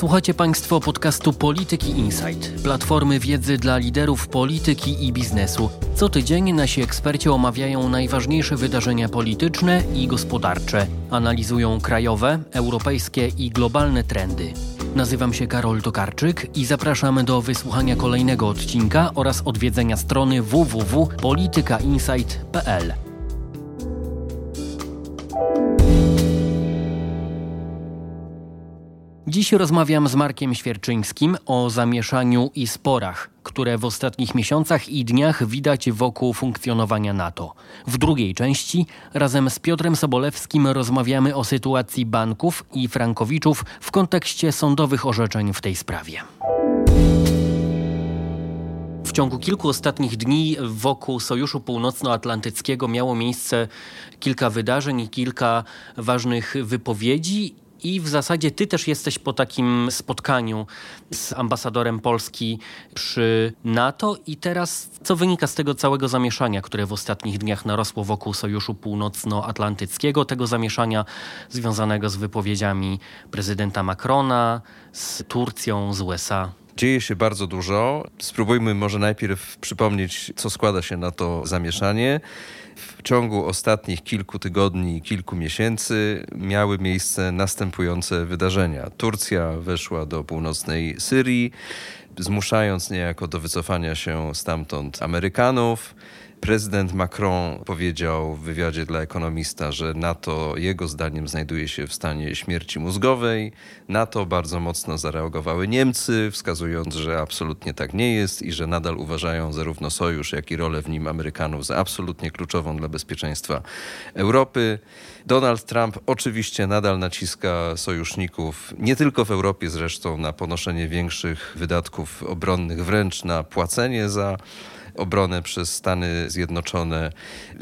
Słuchacie Państwo podcastu Polityki Insight, platformy wiedzy dla liderów polityki i biznesu. Co tydzień nasi eksperci omawiają najważniejsze wydarzenia polityczne i gospodarcze, analizują krajowe, europejskie i globalne trendy. Nazywam się Karol Tokarczyk i zapraszam do wysłuchania kolejnego odcinka oraz odwiedzenia strony www.politykainsight.pl. Dziś rozmawiam z Markiem Świerczyńskim o zamieszaniu i sporach, które w ostatnich miesiącach i dniach widać wokół funkcjonowania NATO. W drugiej części razem z Piotrem Sobolewskim rozmawiamy o sytuacji banków i frankowiczów w kontekście sądowych orzeczeń w tej sprawie. W ciągu kilku ostatnich dni wokół Sojuszu Północnoatlantyckiego miało miejsce kilka wydarzeń i kilka ważnych wypowiedzi i w zasadzie ty też jesteś po takim spotkaniu z ambasadorem Polski przy NATO. I teraz co wynika z tego całego zamieszania, które w ostatnich dniach narosło wokół Sojuszu Północnoatlantyckiego, tego zamieszania związanego z wypowiedziami prezydenta Macrona, z Turcją, z USA? Dzieje się bardzo dużo. Spróbujmy może najpierw przypomnieć, co składa się na to zamieszanie. W ciągu ostatnich kilku tygodni, kilku miesięcy miały miejsce następujące wydarzenia. Turcja weszła do północnej Syrii, zmuszając niejako do wycofania się stamtąd Amerykanów. Prezydent Macron powiedział w wywiadzie dla ekonomista, że NATO jego zdaniem znajduje się w stanie śmierci mózgowej. Na to bardzo mocno zareagowały Niemcy, wskazując, że absolutnie tak nie jest i że nadal uważają zarówno sojusz, jak i rolę w nim Amerykanów za absolutnie kluczową dla bezpieczeństwa Europy. Donald Trump oczywiście nadal naciska sojuszników, nie tylko w Europie zresztą, na ponoszenie większych wydatków obronnych, wręcz na płacenie za obronę przez Stany Zjednoczone.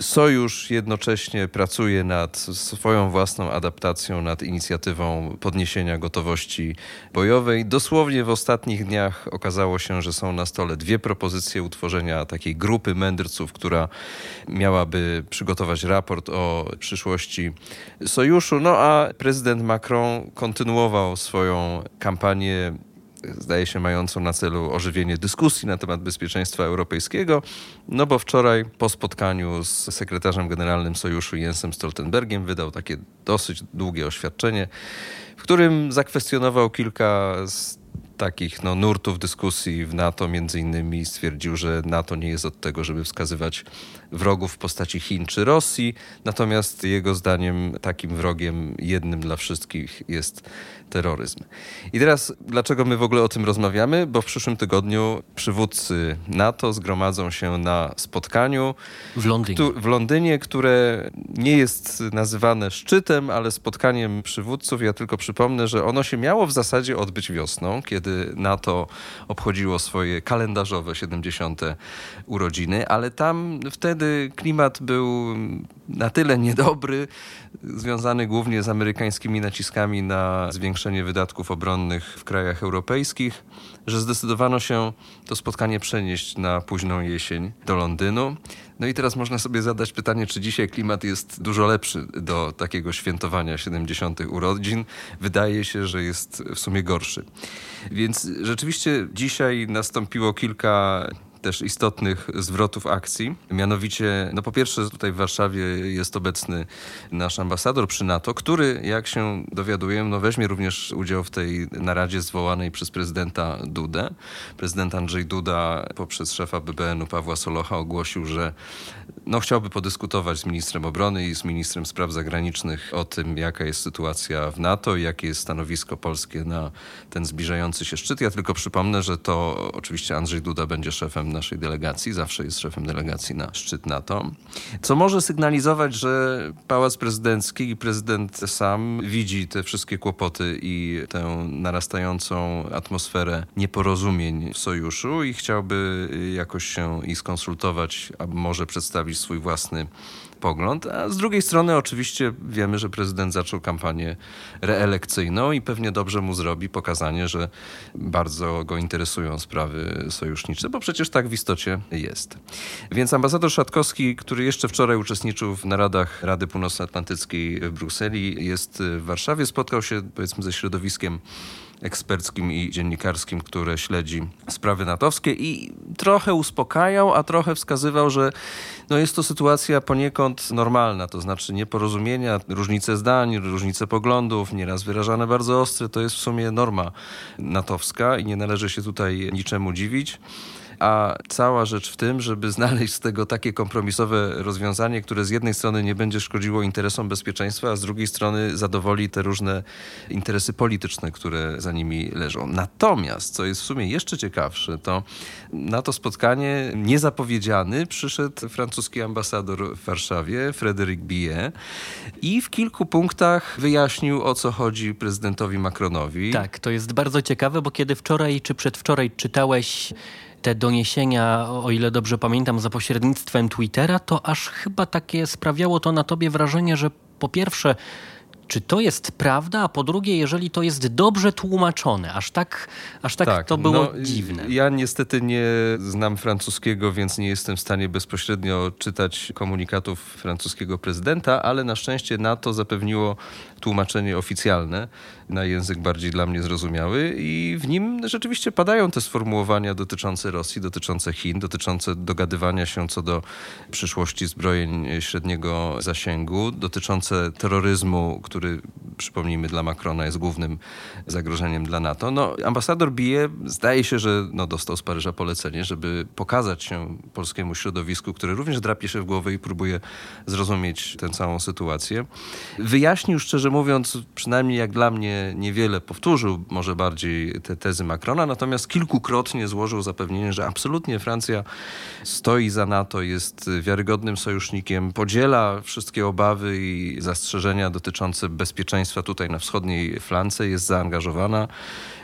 Sojusz jednocześnie pracuje nad swoją własną adaptacją, nad inicjatywą podniesienia gotowości bojowej. Dosłownie w ostatnich dniach okazało się, że są na stole dwie propozycje utworzenia takiej grupy mędrców, która miałaby przygotować raport o przyszłości sojuszu. No a prezydent Macron kontynuował swoją kampanię zdaje się mającą na celu ożywienie dyskusji na temat bezpieczeństwa europejskiego, no bo wczoraj po spotkaniu z sekretarzem generalnym Sojuszu Jensem Stoltenbergiem wydał takie dosyć długie oświadczenie, w którym zakwestionował kilka z takich no, nurtów dyskusji w NATO, między innymi stwierdził, że NATO nie jest od tego, żeby wskazywać wrogów w postaci Chin czy Rosji, natomiast jego zdaniem takim wrogiem jednym dla wszystkich jest terroryzm. I teraz, dlaczego my w ogóle o tym rozmawiamy? Bo w przyszłym tygodniu przywódcy NATO zgromadzą się na spotkaniu w Londynie, w Londynie które nie jest nazywane szczytem, ale spotkaniem przywódców. Ja tylko przypomnę, że ono się miało w zasadzie odbyć wiosną, kiedy NATO obchodziło swoje kalendarzowe 70. urodziny, ale tam wtedy klimat był na tyle niedobry, związany głównie z amerykańskimi naciskami na zwiększenie wydatków obronnych w krajach europejskich, że zdecydowano się to spotkanie przenieść na późną jesień do Londynu. No i teraz można sobie zadać pytanie, czy dzisiaj klimat jest dużo lepszy do takiego świętowania 70. urodzin. Wydaje się, że jest w sumie gorszy. Więc rzeczywiście dzisiaj nastąpiło kilka też istotnych zwrotów akcji. Mianowicie, no po pierwsze tutaj w Warszawie jest obecny nasz ambasador przy NATO, który, jak się dowiaduję, no weźmie również udział w tej naradzie zwołanej przez prezydenta Dudę. Prezydent Andrzej Duda poprzez szefa BBN-u Pawła Solocha ogłosił, że no, chciałby podyskutować z ministrem obrony i z ministrem spraw zagranicznych o tym, jaka jest sytuacja w NATO i jakie jest stanowisko polskie na ten zbliżający się szczyt. Ja tylko przypomnę, że to oczywiście Andrzej Duda będzie szefem naszej delegacji, zawsze jest szefem delegacji na szczyt NATO, co może sygnalizować, że Pałac Prezydencki i prezydent sam widzi te wszystkie kłopoty i tę narastającą atmosferę nieporozumień w sojuszu i chciałby jakoś się i skonsultować, a może przedstawić swój własny pogląd, a z drugiej strony oczywiście wiemy, że prezydent zaczął kampanię reelekcyjną i pewnie dobrze mu zrobi pokazanie, że bardzo go interesują sprawy sojusznicze, bo przecież tak w istocie jest. Więc ambasador Szatkowski, który jeszcze wczoraj uczestniczył w naradach Rady Północnoatlantyckiej w Brukseli, jest w Warszawie, spotkał się powiedzmy ze środowiskiem eksperckim i dziennikarskim, które śledzi sprawy natowskie i trochę uspokajał, a trochę wskazywał, że no jest to sytuacja poniekąd normalna, to znaczy nieporozumienia, różnice zdań, różnice poglądów, nieraz wyrażane bardzo ostre, to jest w sumie norma natowska i nie należy się tutaj niczemu dziwić a cała rzecz w tym, żeby znaleźć z tego takie kompromisowe rozwiązanie, które z jednej strony nie będzie szkodziło interesom bezpieczeństwa, a z drugiej strony zadowoli te różne interesy polityczne, które za nimi leżą. Natomiast, co jest w sumie jeszcze ciekawsze, to na to spotkanie niezapowiedziany przyszedł francuski ambasador w Warszawie, Frédéric Billet i w kilku punktach wyjaśnił, o co chodzi prezydentowi Macronowi. Tak, to jest bardzo ciekawe, bo kiedy wczoraj czy przedwczoraj czytałeś te doniesienia, o ile dobrze pamiętam, za pośrednictwem Twittera, to aż chyba takie sprawiało to na tobie wrażenie, że po pierwsze, czy to jest prawda, a po drugie, jeżeli to jest dobrze tłumaczone, aż tak, aż tak, tak to było no, dziwne. Ja niestety nie znam francuskiego, więc nie jestem w stanie bezpośrednio czytać komunikatów francuskiego prezydenta, ale na szczęście NATO zapewniło tłumaczenie oficjalne na język bardziej dla mnie zrozumiały i w nim rzeczywiście padają te sformułowania dotyczące Rosji, dotyczące Chin, dotyczące dogadywania się co do przyszłości zbrojeń średniego zasięgu, dotyczące terroryzmu, który przypomnijmy dla Macrona jest głównym zagrożeniem dla NATO. No, ambasador Bije zdaje się, że no, dostał z Paryża polecenie, żeby pokazać się polskiemu środowisku, które również drapie się w głowę i próbuje zrozumieć tę całą sytuację. Wyjaśnił szczerze mówiąc, przynajmniej jak dla mnie niewiele powtórzył, może bardziej te tezy Macrona, natomiast kilkukrotnie złożył zapewnienie, że absolutnie Francja stoi za NATO, jest wiarygodnym sojusznikiem, podziela wszystkie obawy i zastrzeżenia dotyczące bezpieczeństwa tutaj na wschodniej flance, jest zaangażowana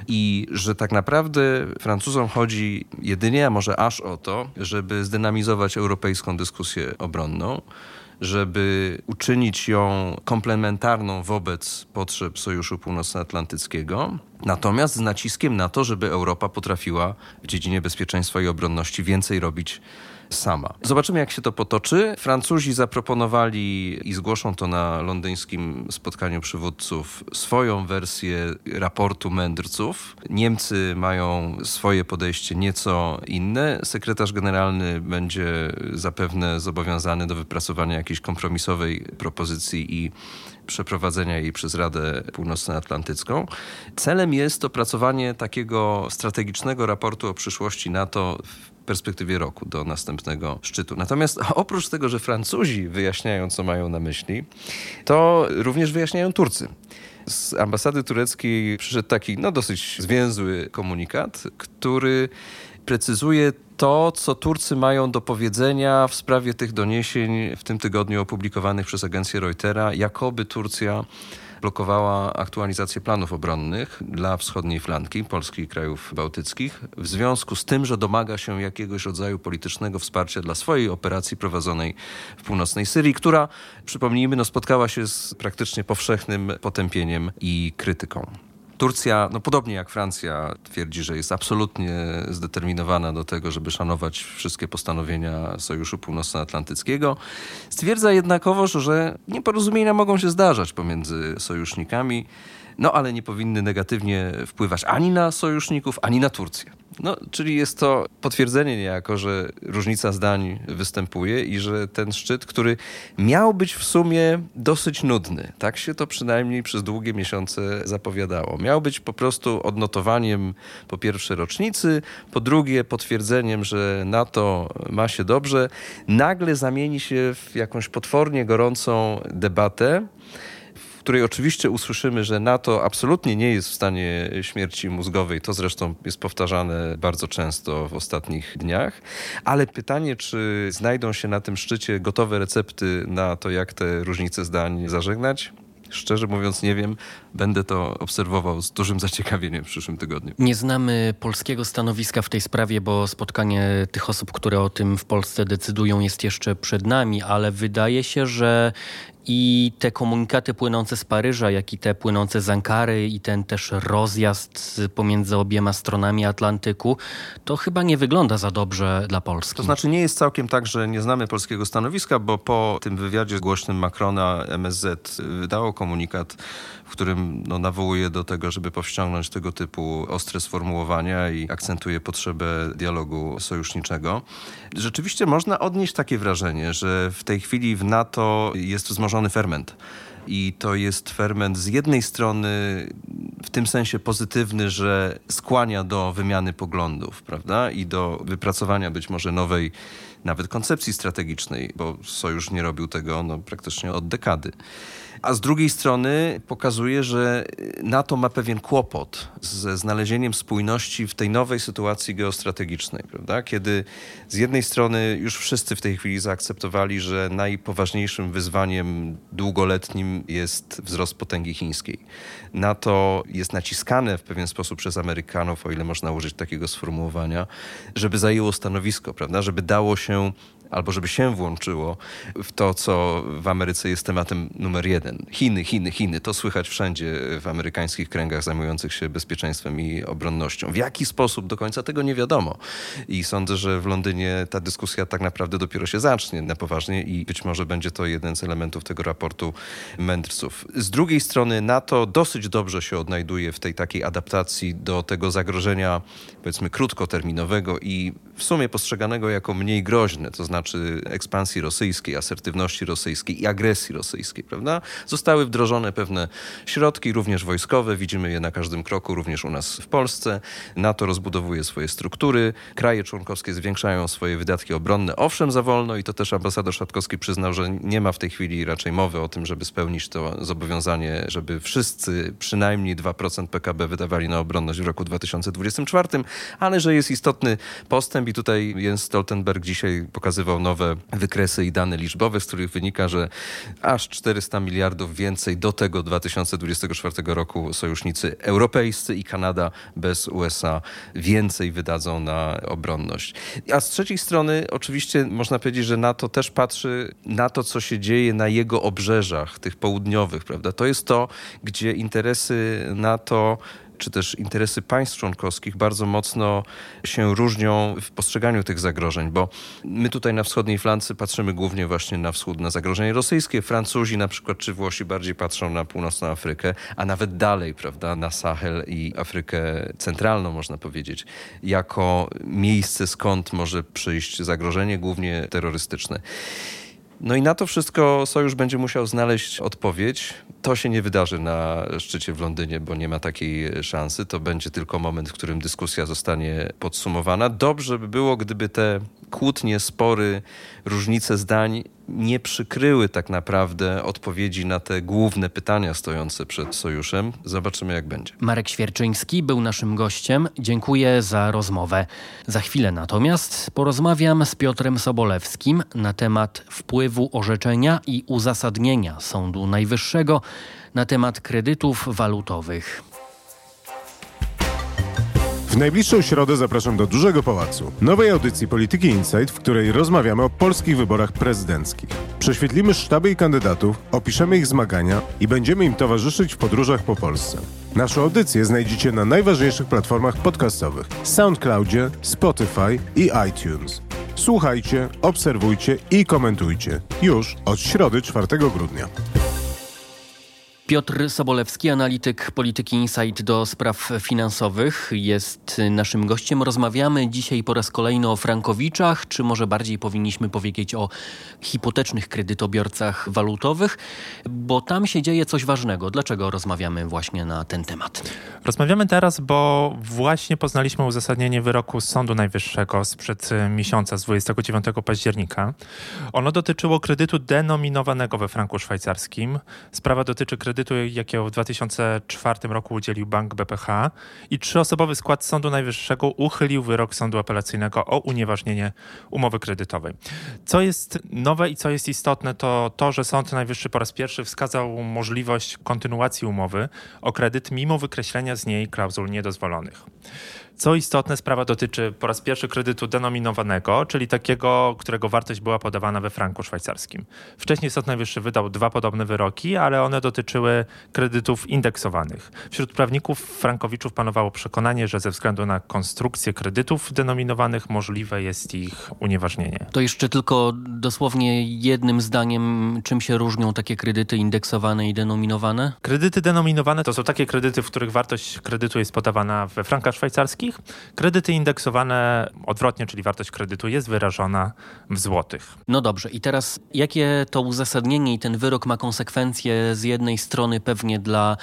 i że tak naprawdę Francuzom chodzi jedynie, a może aż o to, żeby zdynamizować europejską dyskusję obronną żeby uczynić ją komplementarną wobec potrzeb Sojuszu Północnoatlantyckiego, natomiast z naciskiem na to, żeby Europa potrafiła w dziedzinie bezpieczeństwa i obronności więcej robić sama. Zobaczymy, jak się to potoczy. Francuzi zaproponowali i zgłoszą to na londyńskim spotkaniu przywódców swoją wersję raportu mędrców. Niemcy mają swoje podejście nieco inne. Sekretarz generalny będzie zapewne zobowiązany do wypracowania jakiejś kompromisowej propozycji i przeprowadzenia jej przez Radę Północnoatlantycką. Celem jest opracowanie takiego strategicznego raportu o przyszłości NATO w perspektywie roku do następnego szczytu. Natomiast oprócz tego, że Francuzi wyjaśniają, co mają na myśli, to również wyjaśniają Turcy. Z ambasady tureckiej przyszedł taki no, dosyć zwięzły komunikat, który precyzuje to, co Turcy mają do powiedzenia w sprawie tych doniesień w tym tygodniu opublikowanych przez agencję Reutera, jakoby Turcja blokowała aktualizację planów obronnych dla wschodniej flanki Polski i krajów bałtyckich w związku z tym, że domaga się jakiegoś rodzaju politycznego wsparcia dla swojej operacji prowadzonej w północnej Syrii, która, przypomnijmy, no, spotkała się z praktycznie powszechnym potępieniem i krytyką. Turcja, no podobnie jak Francja, twierdzi, że jest absolutnie zdeterminowana do tego, żeby szanować wszystkie postanowienia Sojuszu Północnoatlantyckiego. Stwierdza jednakowoż, że nieporozumienia mogą się zdarzać pomiędzy sojusznikami no ale nie powinny negatywnie wpływać ani na sojuszników, ani na Turcję. No, czyli jest to potwierdzenie niejako, że różnica zdań występuje i że ten szczyt, który miał być w sumie dosyć nudny, tak się to przynajmniej przez długie miesiące zapowiadało. Miał być po prostu odnotowaniem po pierwsze rocznicy, po drugie potwierdzeniem, że NATO ma się dobrze, nagle zamieni się w jakąś potwornie gorącą debatę której oczywiście usłyszymy, że NATO absolutnie nie jest w stanie śmierci mózgowej. To zresztą jest powtarzane bardzo często w ostatnich dniach. Ale pytanie, czy znajdą się na tym szczycie gotowe recepty na to, jak te różnice zdań zażegnać? Szczerze mówiąc nie wiem. Będę to obserwował z dużym zaciekawieniem w przyszłym tygodniu. Nie znamy polskiego stanowiska w tej sprawie, bo spotkanie tych osób, które o tym w Polsce decydują jest jeszcze przed nami, ale wydaje się, że i te komunikaty płynące z Paryża, jak i te płynące z Ankary i ten też rozjazd pomiędzy obiema stronami Atlantyku, to chyba nie wygląda za dobrze dla Polski. To znaczy nie jest całkiem tak, że nie znamy polskiego stanowiska, bo po tym wywiadzie głośnym Macrona MSZ wydało komunikat, w którym no, nawołuje do tego, żeby powściągnąć tego typu ostre sformułowania i akcentuje potrzebę dialogu sojuszniczego. Rzeczywiście można odnieść takie wrażenie, że w tej chwili w NATO jest wzmożony ferment. I to jest ferment z jednej strony w tym sensie pozytywny, że skłania do wymiany poglądów, prawda? I do wypracowania być może nowej, nawet koncepcji strategicznej, bo Sojusz nie robił tego no, praktycznie od dekady a z drugiej strony pokazuje, że NATO ma pewien kłopot ze znalezieniem spójności w tej nowej sytuacji geostrategicznej, prawda? Kiedy z jednej strony już wszyscy w tej chwili zaakceptowali, że najpoważniejszym wyzwaniem długoletnim jest wzrost potęgi chińskiej. NATO jest naciskane w pewien sposób przez Amerykanów, o ile można użyć takiego sformułowania, żeby zajęło stanowisko, prawda? Żeby dało się albo żeby się włączyło w to, co w Ameryce jest tematem numer jeden. Chiny, Chiny, Chiny. To słychać wszędzie w amerykańskich kręgach zajmujących się bezpieczeństwem i obronnością. W jaki sposób do końca tego nie wiadomo. I sądzę, że w Londynie ta dyskusja tak naprawdę dopiero się zacznie na poważnie i być może będzie to jeden z elementów tego raportu mędrców. Z drugiej strony NATO dosyć dobrze się odnajduje w tej takiej adaptacji do tego zagrożenia, powiedzmy, krótkoterminowego i w sumie postrzeganego jako mniej groźne, to znaczy znaczy ekspansji rosyjskiej, asertywności rosyjskiej i agresji rosyjskiej, prawda? Zostały wdrożone pewne środki, również wojskowe, widzimy je na każdym kroku, również u nas w Polsce. NATO rozbudowuje swoje struktury, kraje członkowskie zwiększają swoje wydatki obronne, owszem za wolno i to też ambasador Szatkowski przyznał, że nie ma w tej chwili raczej mowy o tym, żeby spełnić to zobowiązanie, żeby wszyscy przynajmniej 2% PKB wydawali na obronność w roku 2024, ale że jest istotny postęp i tutaj Jens Stoltenberg dzisiaj pokazywał nowe wykresy i dane liczbowe, z których wynika, że aż 400 miliardów więcej do tego 2024 roku sojusznicy europejscy i Kanada bez USA więcej wydadzą na obronność. A z trzeciej strony oczywiście można powiedzieć, że NATO też patrzy na to, co się dzieje na jego obrzeżach, tych południowych, prawda? To jest to, gdzie interesy NATO czy też interesy państw członkowskich bardzo mocno się różnią w postrzeganiu tych zagrożeń, bo my tutaj na wschodniej flance patrzymy głównie właśnie na wschód, na zagrożenie rosyjskie. Francuzi na przykład czy Włosi bardziej patrzą na północną Afrykę, a nawet dalej, prawda, na Sahel i Afrykę Centralną, można powiedzieć, jako miejsce, skąd może przyjść zagrożenie, głównie terrorystyczne. No i na to wszystko Sojusz będzie musiał znaleźć odpowiedź. To się nie wydarzy na szczycie w Londynie, bo nie ma takiej szansy. To będzie tylko moment, w którym dyskusja zostanie podsumowana. Dobrze by było, gdyby te kłótnie, spory, różnice zdań nie przykryły tak naprawdę odpowiedzi na te główne pytania stojące przed sojuszem. Zobaczymy, jak będzie. Marek Świerczyński był naszym gościem. Dziękuję za rozmowę. Za chwilę natomiast porozmawiam z Piotrem Sobolewskim na temat wpływu orzeczenia i uzasadnienia Sądu Najwyższego na temat kredytów walutowych. W najbliższą środę zapraszam do Dużego Pałacu, nowej audycji Polityki Insight, w której rozmawiamy o polskich wyborach prezydenckich. Prześwietlimy sztaby i kandydatów, opiszemy ich zmagania i będziemy im towarzyszyć w podróżach po Polsce. Naszą audycję znajdziecie na najważniejszych platformach podcastowych: SoundCloudzie, Spotify i iTunes. Słuchajcie, obserwujcie i komentujcie. Już od środy 4 grudnia. Piotr Sobolewski, analityk polityki Insight do spraw finansowych, jest naszym gościem. Rozmawiamy dzisiaj po raz kolejny o frankowiczach, czy może bardziej powinniśmy powiedzieć o hipotecznych kredytobiorcach walutowych, bo tam się dzieje coś ważnego. Dlaczego rozmawiamy właśnie na ten temat? Rozmawiamy teraz, bo właśnie poznaliśmy uzasadnienie wyroku Sądu Najwyższego sprzed miesiąca, z 29 października. Ono dotyczyło kredytu denominowanego we franku szwajcarskim. Sprawa dotyczy kredytu kredytu, jakiego w 2004 roku udzielił bank BPH i trzyosobowy skład Sądu Najwyższego uchylił wyrok Sądu Apelacyjnego o unieważnienie umowy kredytowej. Co jest nowe i co jest istotne, to to, że Sąd Najwyższy po raz pierwszy wskazał możliwość kontynuacji umowy o kredyt mimo wykreślenia z niej klauzul niedozwolonych. Co istotne, sprawa dotyczy po raz pierwszy kredytu denominowanego, czyli takiego, którego wartość była podawana we franku szwajcarskim. Wcześniej Sąd Najwyższy wydał dwa podobne wyroki, ale one dotyczyły kredytów indeksowanych. Wśród prawników frankowiczów panowało przekonanie, że ze względu na konstrukcję kredytów denominowanych możliwe jest ich unieważnienie. To jeszcze tylko dosłownie jednym zdaniem, czym się różnią takie kredyty indeksowane i denominowane? Kredyty denominowane to są takie kredyty, w których wartość kredytu jest podawana we frankach szwajcarskich, Kredyty indeksowane odwrotnie, czyli wartość kredytu jest wyrażona w złotych. No dobrze, i teraz jakie to uzasadnienie i ten wyrok ma konsekwencje z jednej strony pewnie dla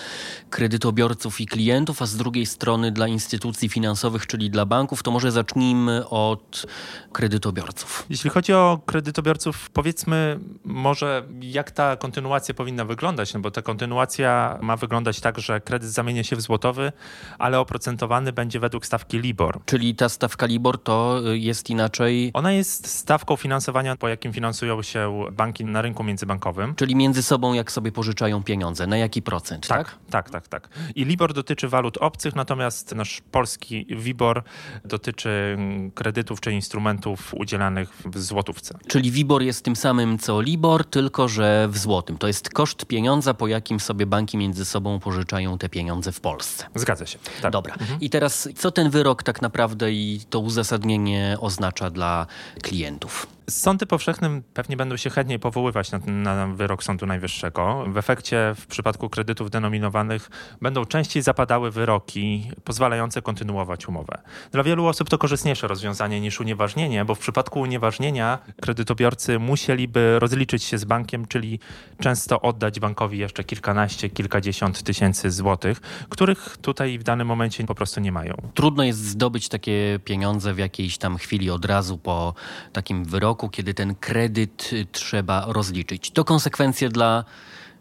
kredytobiorców i klientów, a z drugiej strony dla instytucji finansowych, czyli dla banków, to może zacznijmy od kredytobiorców. Jeśli chodzi o kredytobiorców, powiedzmy może jak ta kontynuacja powinna wyglądać, no bo ta kontynuacja ma wyglądać tak, że kredyt zamienia się w złotowy, ale oprocentowany będzie według stawki LIBOR. Czyli ta stawka LIBOR to jest inaczej. Ona jest stawką finansowania, po jakim finansują się banki na rynku międzybankowym. Czyli między sobą, jak sobie pożyczają pieniądze. Na jaki procent? Tak, tak, tak, tak. tak. I LIBOR dotyczy walut obcych, natomiast nasz polski WIBOR dotyczy mm, kredytów czy instrumentów udzielanych w złotówce. Czyli WIBOR jest tym samym co LIBOR, tylko że w złotym. To jest koszt pieniądza, po jakim sobie banki między sobą pożyczają te pieniądze w Polsce. Zgadza się. Tak. Dobra. Mhm. I teraz co ten wyrok tak naprawdę i to uzasadnienie oznacza dla klientów? Sądy powszechne pewnie będą się chętniej powoływać na, na, wyrok Sądu Najwyższego. W efekcie w przypadku kredytów denominowanych będą częściej zapadały wyroki pozwalające kontynuować umowę. Dla wielu osób to korzystniejsze rozwiązanie niż unieważnienie, bo w przypadku unieważnienia kredytobiorcy musieliby rozliczyć się z bankiem, czyli często oddać bankowi jeszcze kilkanaście, kilkadziesiąt tysięcy złotych, których tutaj w danym momencie po prostu nie mają. Trudno jest zdobyć takie pieniądze w jakiejś tam chwili od razu po takim wyroku roku, kiedy ten kredyt y, trzeba rozliczyć. To konsekwencje dla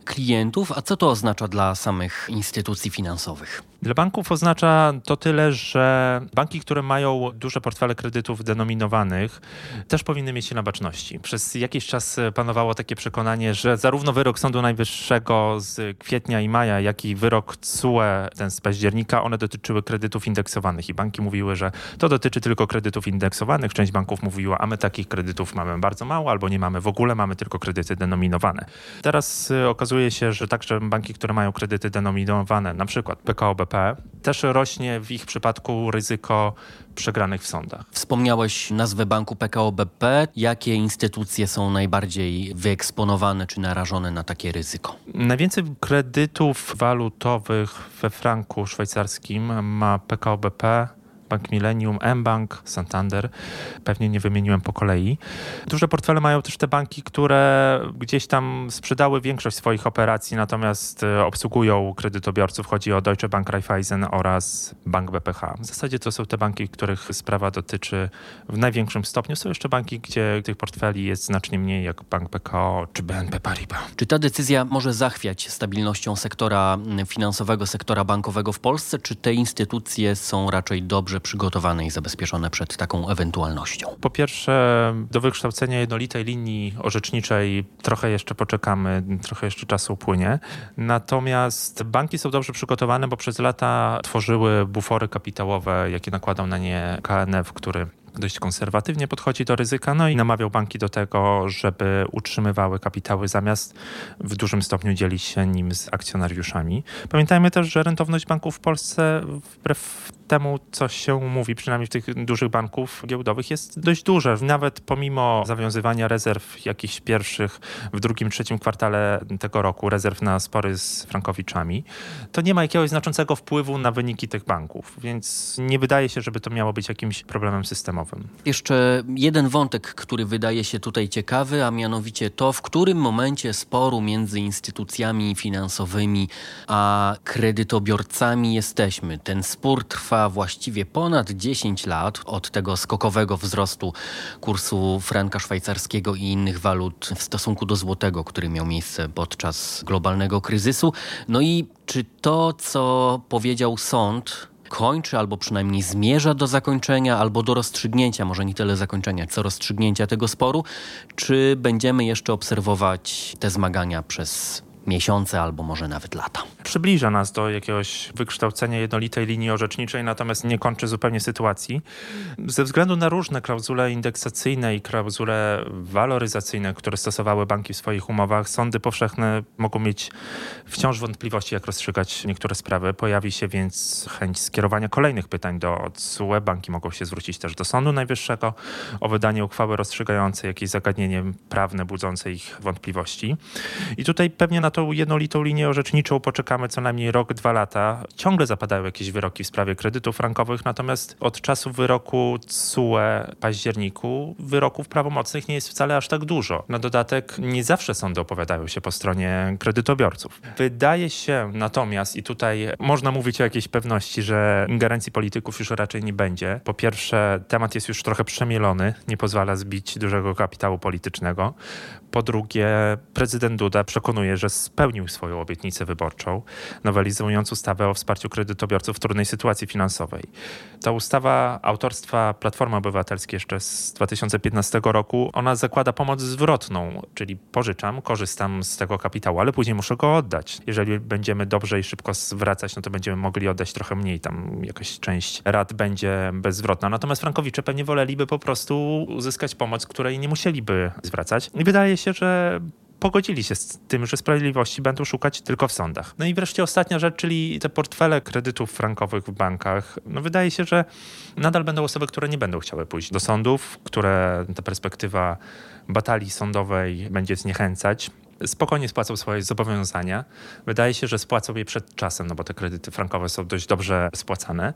klientów, a co to oznacza dla samych instytucji finansowych? Dla banków oznacza to tyle, że banki, które mają duże portfele kredytów denominowanych, też powinny mieć się na baczności. Przez jakiś czas panowało takie przekonanie, że zarówno wyrok Sądu Najwyższego z kwietnia i maja, jak i wyrok CUE, ten z października, one dotyczyły kredytów indeksowanych i banki mówiły, że to dotyczy tylko kredytów indeksowanych. Część banków mówiła, a my takich kredytów mamy bardzo mało albo nie mamy w ogóle, mamy tylko kredyty denominowane. Teraz y, okazuje się, że także banki, które mają kredyty denominowane, na przykład PKO BP, też rośnie w ich przypadku ryzyko przegranych w sądach. Wspomniałeś nazwę banku PKO BP. Jakie instytucje są najbardziej wyeksponowane czy narażone na takie ryzyko? Najwięcej kredytów walutowych we franku szwajcarskim ma PKO BP, Bank Millennium, mBank, Santander. Pewnie nie wymieniłem po kolei. Duże portfele mają też te banki, które gdzieś tam sprzedały większość swoich operacji, natomiast e, obsługują kredytobiorców. Chodzi o Deutsche Bank Raiffeisen oraz Bank BPH. W zasadzie to są te banki, których sprawa dotyczy w największym stopniu. Są jeszcze banki, gdzie tych portfeli jest znacznie mniej, jak Bank PKO czy BNP Paribas. Czy ta decyzja może zachwiać stabilnością sektora finansowego, sektora bankowego w Polsce, czy te instytucje są raczej dobrze przygotowane i zabezpieczone przed taką ewentualnością? Po pierwsze, do wykształcenia jednolitej linii orzeczniczej trochę jeszcze poczekamy, trochę jeszcze czasu upłynie. Natomiast banki są dobrze przygotowane, bo przez lata tworzyły bufory kapitałowe, jakie nakładał na nie KNF, który dość konserwatywnie podchodzi do ryzyka, no i namawiał banki do tego, żeby utrzymywały kapitały zamiast w dużym stopniu dzielić się nim z akcjonariuszami. Pamiętajmy też, że rentowność banków w Polsce wbrew temu, co się mówi, przynajmniej w tych dużych banków giełdowych, jest dość duże. Nawet pomimo zawiązywania rezerw jakichś pierwszych w drugim, trzecim kwartale tego roku, rezerw na spory z frankowiczami, to nie ma jakiegoś znaczącego wpływu na wyniki tych banków, więc nie wydaje się, żeby to miało być jakimś problemem systemowym. Jeszcze jeden wątek, który wydaje się tutaj ciekawy, a mianowicie to, w którym momencie sporu między instytucjami finansowymi a kredytobiorcami jesteśmy. Ten spór trwa właściwie ponad 10 lat od tego skokowego wzrostu kursu franka szwajcarskiego i innych walut w stosunku do złotego, który miał miejsce podczas globalnego kryzysu. No i czy to, co powiedział sąd, kończy albo przynajmniej zmierza do zakończenia albo do rozstrzygnięcia, może nie tyle zakończenia, co rozstrzygnięcia tego sporu, czy będziemy jeszcze obserwować te zmagania przez miesiące albo może nawet lata. Przybliża nas do jakiegoś wykształcenia jednolitej linii orzeczniczej, natomiast nie kończy zupełnie sytuacji. Ze względu na różne klauzule indeksacyjne i klauzule waloryzacyjne, które stosowały banki w swoich umowach, sądy powszechne mogą mieć wciąż wątpliwości, jak rozstrzygać niektóre sprawy. Pojawi się więc chęć skierowania kolejnych pytań do CUE. Banki mogą się zwrócić też do Sądu Najwyższego o wydanie uchwały rozstrzygającej jakieś zagadnienie prawne budzące ich wątpliwości. I tutaj pewnie na na tą jednolitą linię orzeczniczą poczekamy co najmniej rok, dwa lata. Ciągle zapadają jakieś wyroki w sprawie kredytów frankowych, natomiast od czasu wyroku CUE w październiku wyroków prawomocnych nie jest wcale aż tak dużo. Na dodatek nie zawsze sądy opowiadają się po stronie kredytobiorców. Wydaje się natomiast, i tutaj można mówić o jakiejś pewności, że ingerencji polityków już raczej nie będzie. Po pierwsze, temat jest już trochę przemielony, nie pozwala zbić dużego kapitału politycznego. Po drugie, prezydent Duda przekonuje, że spełnił swoją obietnicę wyborczą, nowelizując ustawę o wsparciu kredytobiorców w trudnej sytuacji finansowej. Ta ustawa autorstwa Platformy Obywatelskiej jeszcze z 2015 roku, ona zakłada pomoc zwrotną, czyli pożyczam, korzystam z tego kapitału, ale później muszę go oddać. Jeżeli będziemy dobrze i szybko zwracać, no to będziemy mogli oddać trochę mniej, tam jakaś część rat będzie bezzwrotna. Natomiast frankowicze pewnie woleliby po prostu uzyskać pomoc, której nie musieliby zwracać. I wydaje się, że pogodzili się z tym, że sprawiedliwości będą szukać tylko w sądach. No i wreszcie ostatnia rzecz, czyli te portfele kredytów frankowych w bankach. No wydaje się, że nadal będą osoby, które nie będą chciały pójść do sądów, które ta perspektywa batalii sądowej będzie zniechęcać spokojnie spłacą swoje zobowiązania. Wydaje się, że spłacą je przed czasem, no bo te kredyty frankowe są dość dobrze spłacane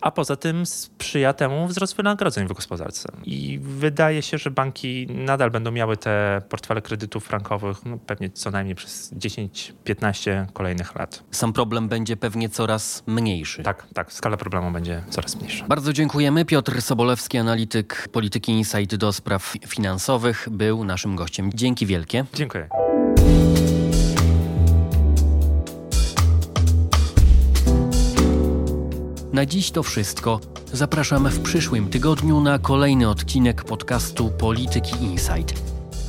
a poza tym sprzyja temu wzrost wynagrodzeń w gospodarce. I wydaje się, że banki nadal będą miały te portfele kredytów frankowych no pewnie co najmniej przez 10-15 kolejnych lat. Sam problem będzie pewnie coraz mniejszy. Tak, tak, skala problemu będzie coraz mniejsza. Bardzo dziękujemy. Piotr Sobolewski, analityk polityki Insight do spraw finansowych, był naszym gościem. Dzięki wielkie. Dziękuję. Na dziś to wszystko. Zapraszamy w przyszłym tygodniu na kolejny odcinek podcastu Polityki Insight.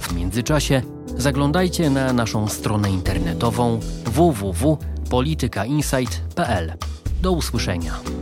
W międzyczasie zaglądajcie na naszą stronę internetową www.politykainsight.pl. Do usłyszenia.